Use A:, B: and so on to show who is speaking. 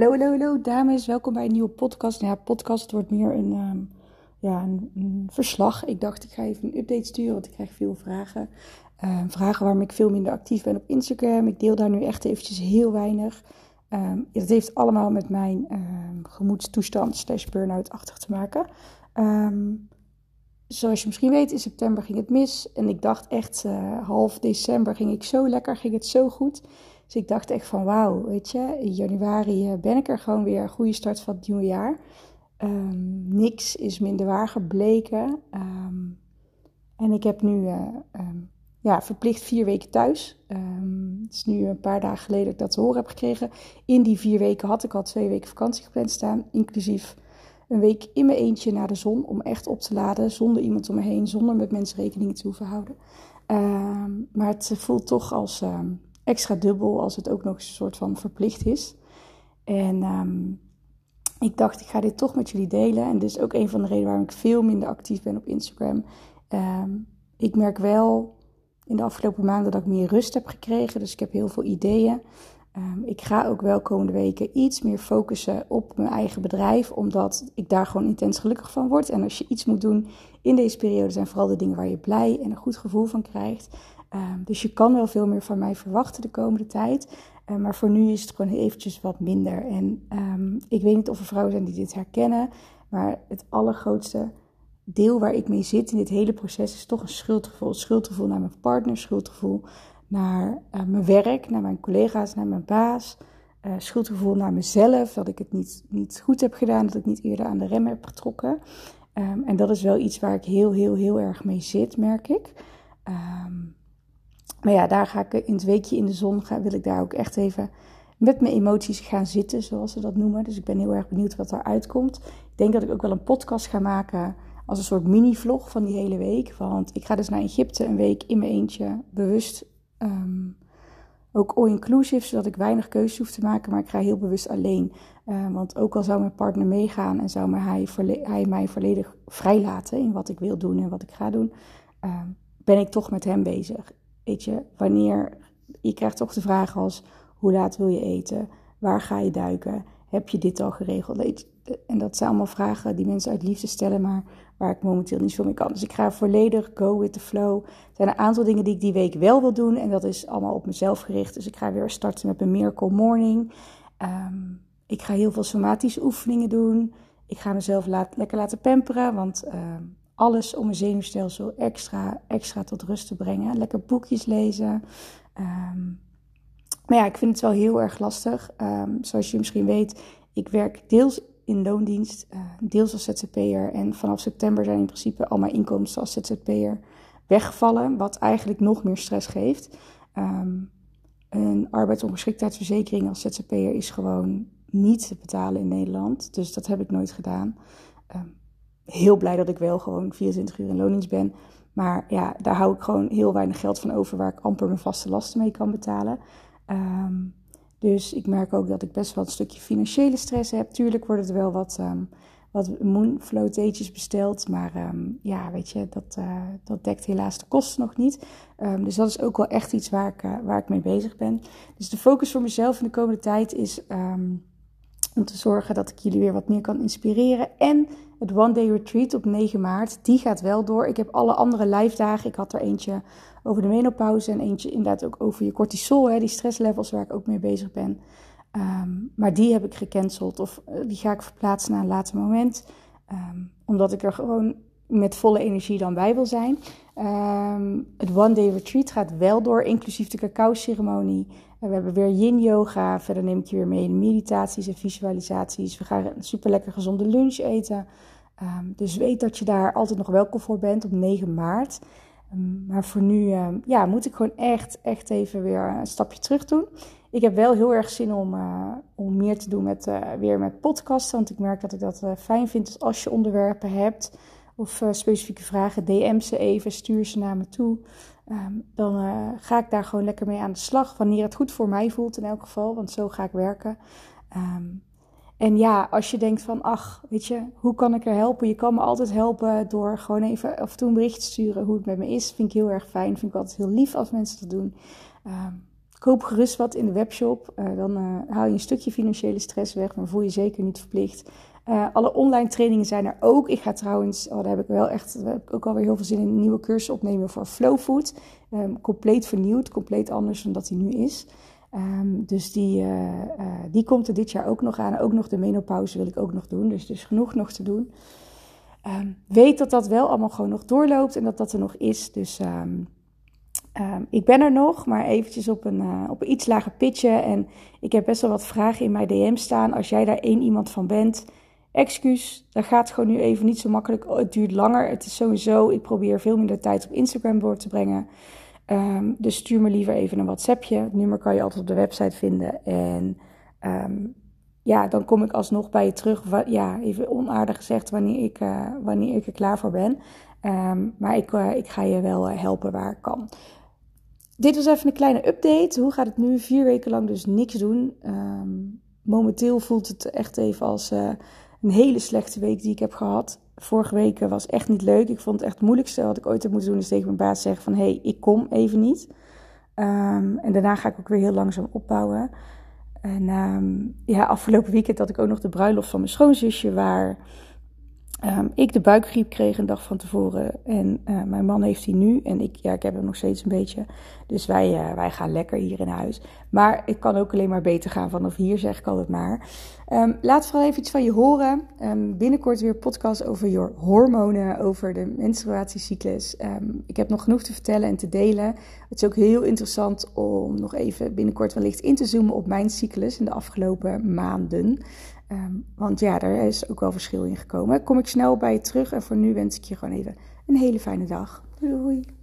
A: Hallo, hallo, hallo, dames. Welkom bij een nieuwe podcast. Ja, podcast wordt meer een, ehm, ja, een, verslag. Ik dacht, ik ga even een update sturen, want ik krijg veel vragen. Uh, vragen waarom ik veel minder actief ben op Instagram. Ik deel daar nu echt eventjes heel weinig. Um, dat heeft allemaal met mijn gemoedstoestand slash burn-out-achtig te maken. Zoals je misschien weet, in september ging het mis. En ik dacht echt, uh, half december ging ik zo lekker, ging het zo goed. Dus ik dacht echt van wauw, weet je, in januari eh, ben ik er gewoon weer. Goede start van het nieuwe jaar. Um, niks is minder waar gebleken. Ehm, en ik heb nu uh, um, ja, verplicht vier weken thuis. het is nu een paar dagen geleden dat ik dat te horen heb gekregen. In die vier weken had ik al twee weken vakantie gepland staan. Inclusief een week in mijn eentje naar de zon om echt op te laden. Zonder iemand om me heen, zonder met mensen rekening te hoeven houden. maar het voelt toch als extra dubbel als het ook nog een soort van verplicht is. En ehm, ik dacht, ik ga dit toch met jullie delen. En dit is ook een van de redenen waarom ik veel minder actief ben op Instagram. Ehm, ik merk wel in de afgelopen maanden dat ik meer rust heb gekregen. Dus ik heb heel veel ideeën. Ehm, ik ga ook wel komende weken iets meer focussen op mijn eigen bedrijf, omdat ik daar gewoon intens gelukkig van word. En als je iets moet doen in deze periode, zijn vooral de dingen waar je blij en een goed gevoel van krijgt. Ehm, dus je kan wel veel meer van mij verwachten de komende tijd. Ehm, maar voor nu is het gewoon eventjes wat minder. En ik weet niet of er vrouwen zijn die dit herkennen. Maar het allergrootste deel waar ik mee zit in dit hele proces is toch een schuldgevoel. Schuldgevoel naar mijn partner, schuldgevoel naar uh, mijn werk, naar mijn collega's, naar mijn baas. Uh, schuldgevoel naar mezelf, dat ik het niet, niet goed heb gedaan, dat ik niet eerder aan de rem heb getrokken. en dat is wel iets waar ik heel, heel, heel erg mee zit, merk ik. Um, maar ja, daar ga ik in het weekje in de zon, ga, wil ik daar ook echt even met mijn emoties gaan zitten, zoals ze dat noemen. Dus ik ben heel erg benieuwd wat eruit komt. Ik denk dat ik ook wel een podcast ga maken als een soort mini-vlog van die hele week. Want ik ga dus naar Egypte een week in mijn eentje, bewust. Um, ook all-inclusive, zodat ik weinig keuzes hoef te maken, maar ik ga heel bewust alleen. Uh, want ook al zou mijn partner meegaan en zou hij, hij mij volledig vrijlaten in wat ik wil doen en wat ik ga doen, uh, ben ik toch met hem bezig. Weet je, wanneer je krijgt toch de vraag als hoe laat wil je eten? Waar ga je duiken? Heb je dit al geregeld? En dat zijn allemaal vragen die mensen uit liefde stellen, maar waar ik momenteel niet zo mee kan. Dus ik ga volledig go with the flow. Er zijn een aantal dingen die ik die week wel wil doen en dat is allemaal op mezelf gericht. Dus ik ga weer starten met mijn Miracle Morning. Um, ik ga heel veel somatische oefeningen doen. Ik ga mezelf lekker laten pamperen, want um, alles om mijn zenuwstelsel extra, extra tot rust te brengen. Lekker boekjes lezen. Um, maar ja, ik vind het wel heel erg lastig. Zoals je misschien weet, ik werk deels in loondienst, uh, deels als ZZP'er. En vanaf september zijn in principe al mijn inkomsten als ZZP'er weggevallen. Wat eigenlijk nog meer stress geeft. Um, een arbeidsongeschiktheidsverzekering als ZZP'er is gewoon niet te betalen in Nederland. Dus dat heb ik nooit gedaan. Um, heel blij dat ik wel gewoon 24 uur in lonings ben. Maar ja, daar hou ik gewoon heel weinig geld van over waar ik amper mijn vaste lasten mee kan betalen. Um, dus ik merk ook dat ik best wel een stukje financiële stress heb. Tuurlijk worden er wel wat, um, wat moonfloateetjes besteld. Maar um, ja, weet je, dat, uh, dat dekt helaas de kosten nog niet. dus dat is ook wel echt iets waar ik, uh, waar ik mee bezig ben. Dus de focus voor mezelf in de komende tijd is om te zorgen dat ik jullie weer wat meer kan inspireren. En het One Day Retreat op 9 maart, die gaat wel door. Ik heb alle andere live dagen. Ik had er eentje over de menopauze en eentje inderdaad ook over je cortisol, hè, die stresslevels waar ik ook mee bezig ben. Um, maar die heb ik gecanceld of uh, die ga ik verplaatsen naar een later moment. Um, omdat ik er gewoon met volle energie dan bij wil zijn. Um, het One Day Retreat gaat wel door, inclusief de we hebben weer yin yoga. Verder neem ik je weer mee in meditaties en visualisaties. We gaan een super lekker gezonde lunch eten. Um, dus weet dat je daar altijd nog welkom voor bent op 9 maart. Um, maar voor nu ja, moet ik gewoon echt, echt even weer een stapje terug doen. Ik heb wel heel erg zin om, uh, om meer te doen met, uh, weer met podcasten. Want ik merk dat ik dat uh, fijn vind als je onderwerpen hebt of specifieke vragen, DM ze even, stuur ze naar me toe. Um, dan uh, ga ik daar gewoon lekker mee aan de slag, wanneer het goed voor mij voelt in elk geval, want zo ga ik werken. Um, en ja, als je denkt van, ach, weet je, hoe kan ik er helpen? Je kan me altijd helpen door gewoon even af en toe een bericht te sturen hoe het met me is. Vind ik heel erg fijn, vind ik altijd heel lief als mensen dat doen. Um, koop gerust wat in de webshop. dan haal je een stukje financiële stress weg, maar voel je zeker niet verplicht. Alle online trainingen zijn er ook. Ik ga trouwens, oh, daar heb ik wel echt ik ook alweer heel veel zin in, een nieuwe cursus opnemen voor Flow Food. Um, compleet vernieuwd, compleet anders dan dat hij nu is. Um, dus die, uh, uh, die komt er dit jaar ook nog aan. Ook nog de menopauze wil ik ook nog doen. Dus dus genoeg nog te doen. Um, weet dat dat wel allemaal gewoon nog doorloopt en dat dat er nog is. Dus ik ben er nog, maar eventjes op een, op een iets lager pitje. En ik heb best wel wat vragen in mijn DM staan. Als jij daar één iemand van bent, excuus. Dat gaat gewoon nu even niet zo makkelijk. Het duurt langer. Het is sowieso, ik probeer veel minder tijd op Instagram door te brengen. Um, dus stuur me liever even een WhatsAppje. Het nummer kan je altijd op de website vinden. En um, ja, dan kom ik alsnog bij je terug. Ja, even onaardig gezegd, wanneer ik, uh, wanneer ik er klaar voor ben. Um, maar ik, uh, ik ga je wel uh, helpen waar ik kan. Dit was even een kleine update. Hoe gaat het nu? Vier weken lang dus niks doen. momenteel voelt het echt even als een hele slechte week die ik heb gehad vorige week was echt niet leuk. Ik vond het echt het moeilijkste wat ik ooit heb moeten doen. Is tegen mijn baas zeggen van, hé, hey, ik kom even niet. Um, en daarna ga ik ook weer heel langzaam opbouwen. En um, ja, afgelopen weekend had ik ook nog de bruiloft van mijn schoonzusje... waar um, ik de buikgriep kreeg een dag van tevoren. En uh, mijn man heeft die nu. En ik, ja, ik heb hem nog steeds een beetje. Dus wij, uh, wij gaan lekker hier in huis. Maar ik kan ook alleen maar beter gaan vanaf hier, zeg ik altijd maar. Um, laat vooral even iets van je horen. Um, binnenkort weer podcast over je hormonen, over de menstruatiecyclus. ik heb nog genoeg te vertellen en te delen. Het is ook heel interessant om nog even binnenkort wellicht in te zoomen op mijn cyclus in de afgelopen maanden. Um, want ja, daar is ook wel verschil in gekomen. Kom ik snel bij je terug en voor nu wens ik je gewoon even een hele fijne dag. Doei!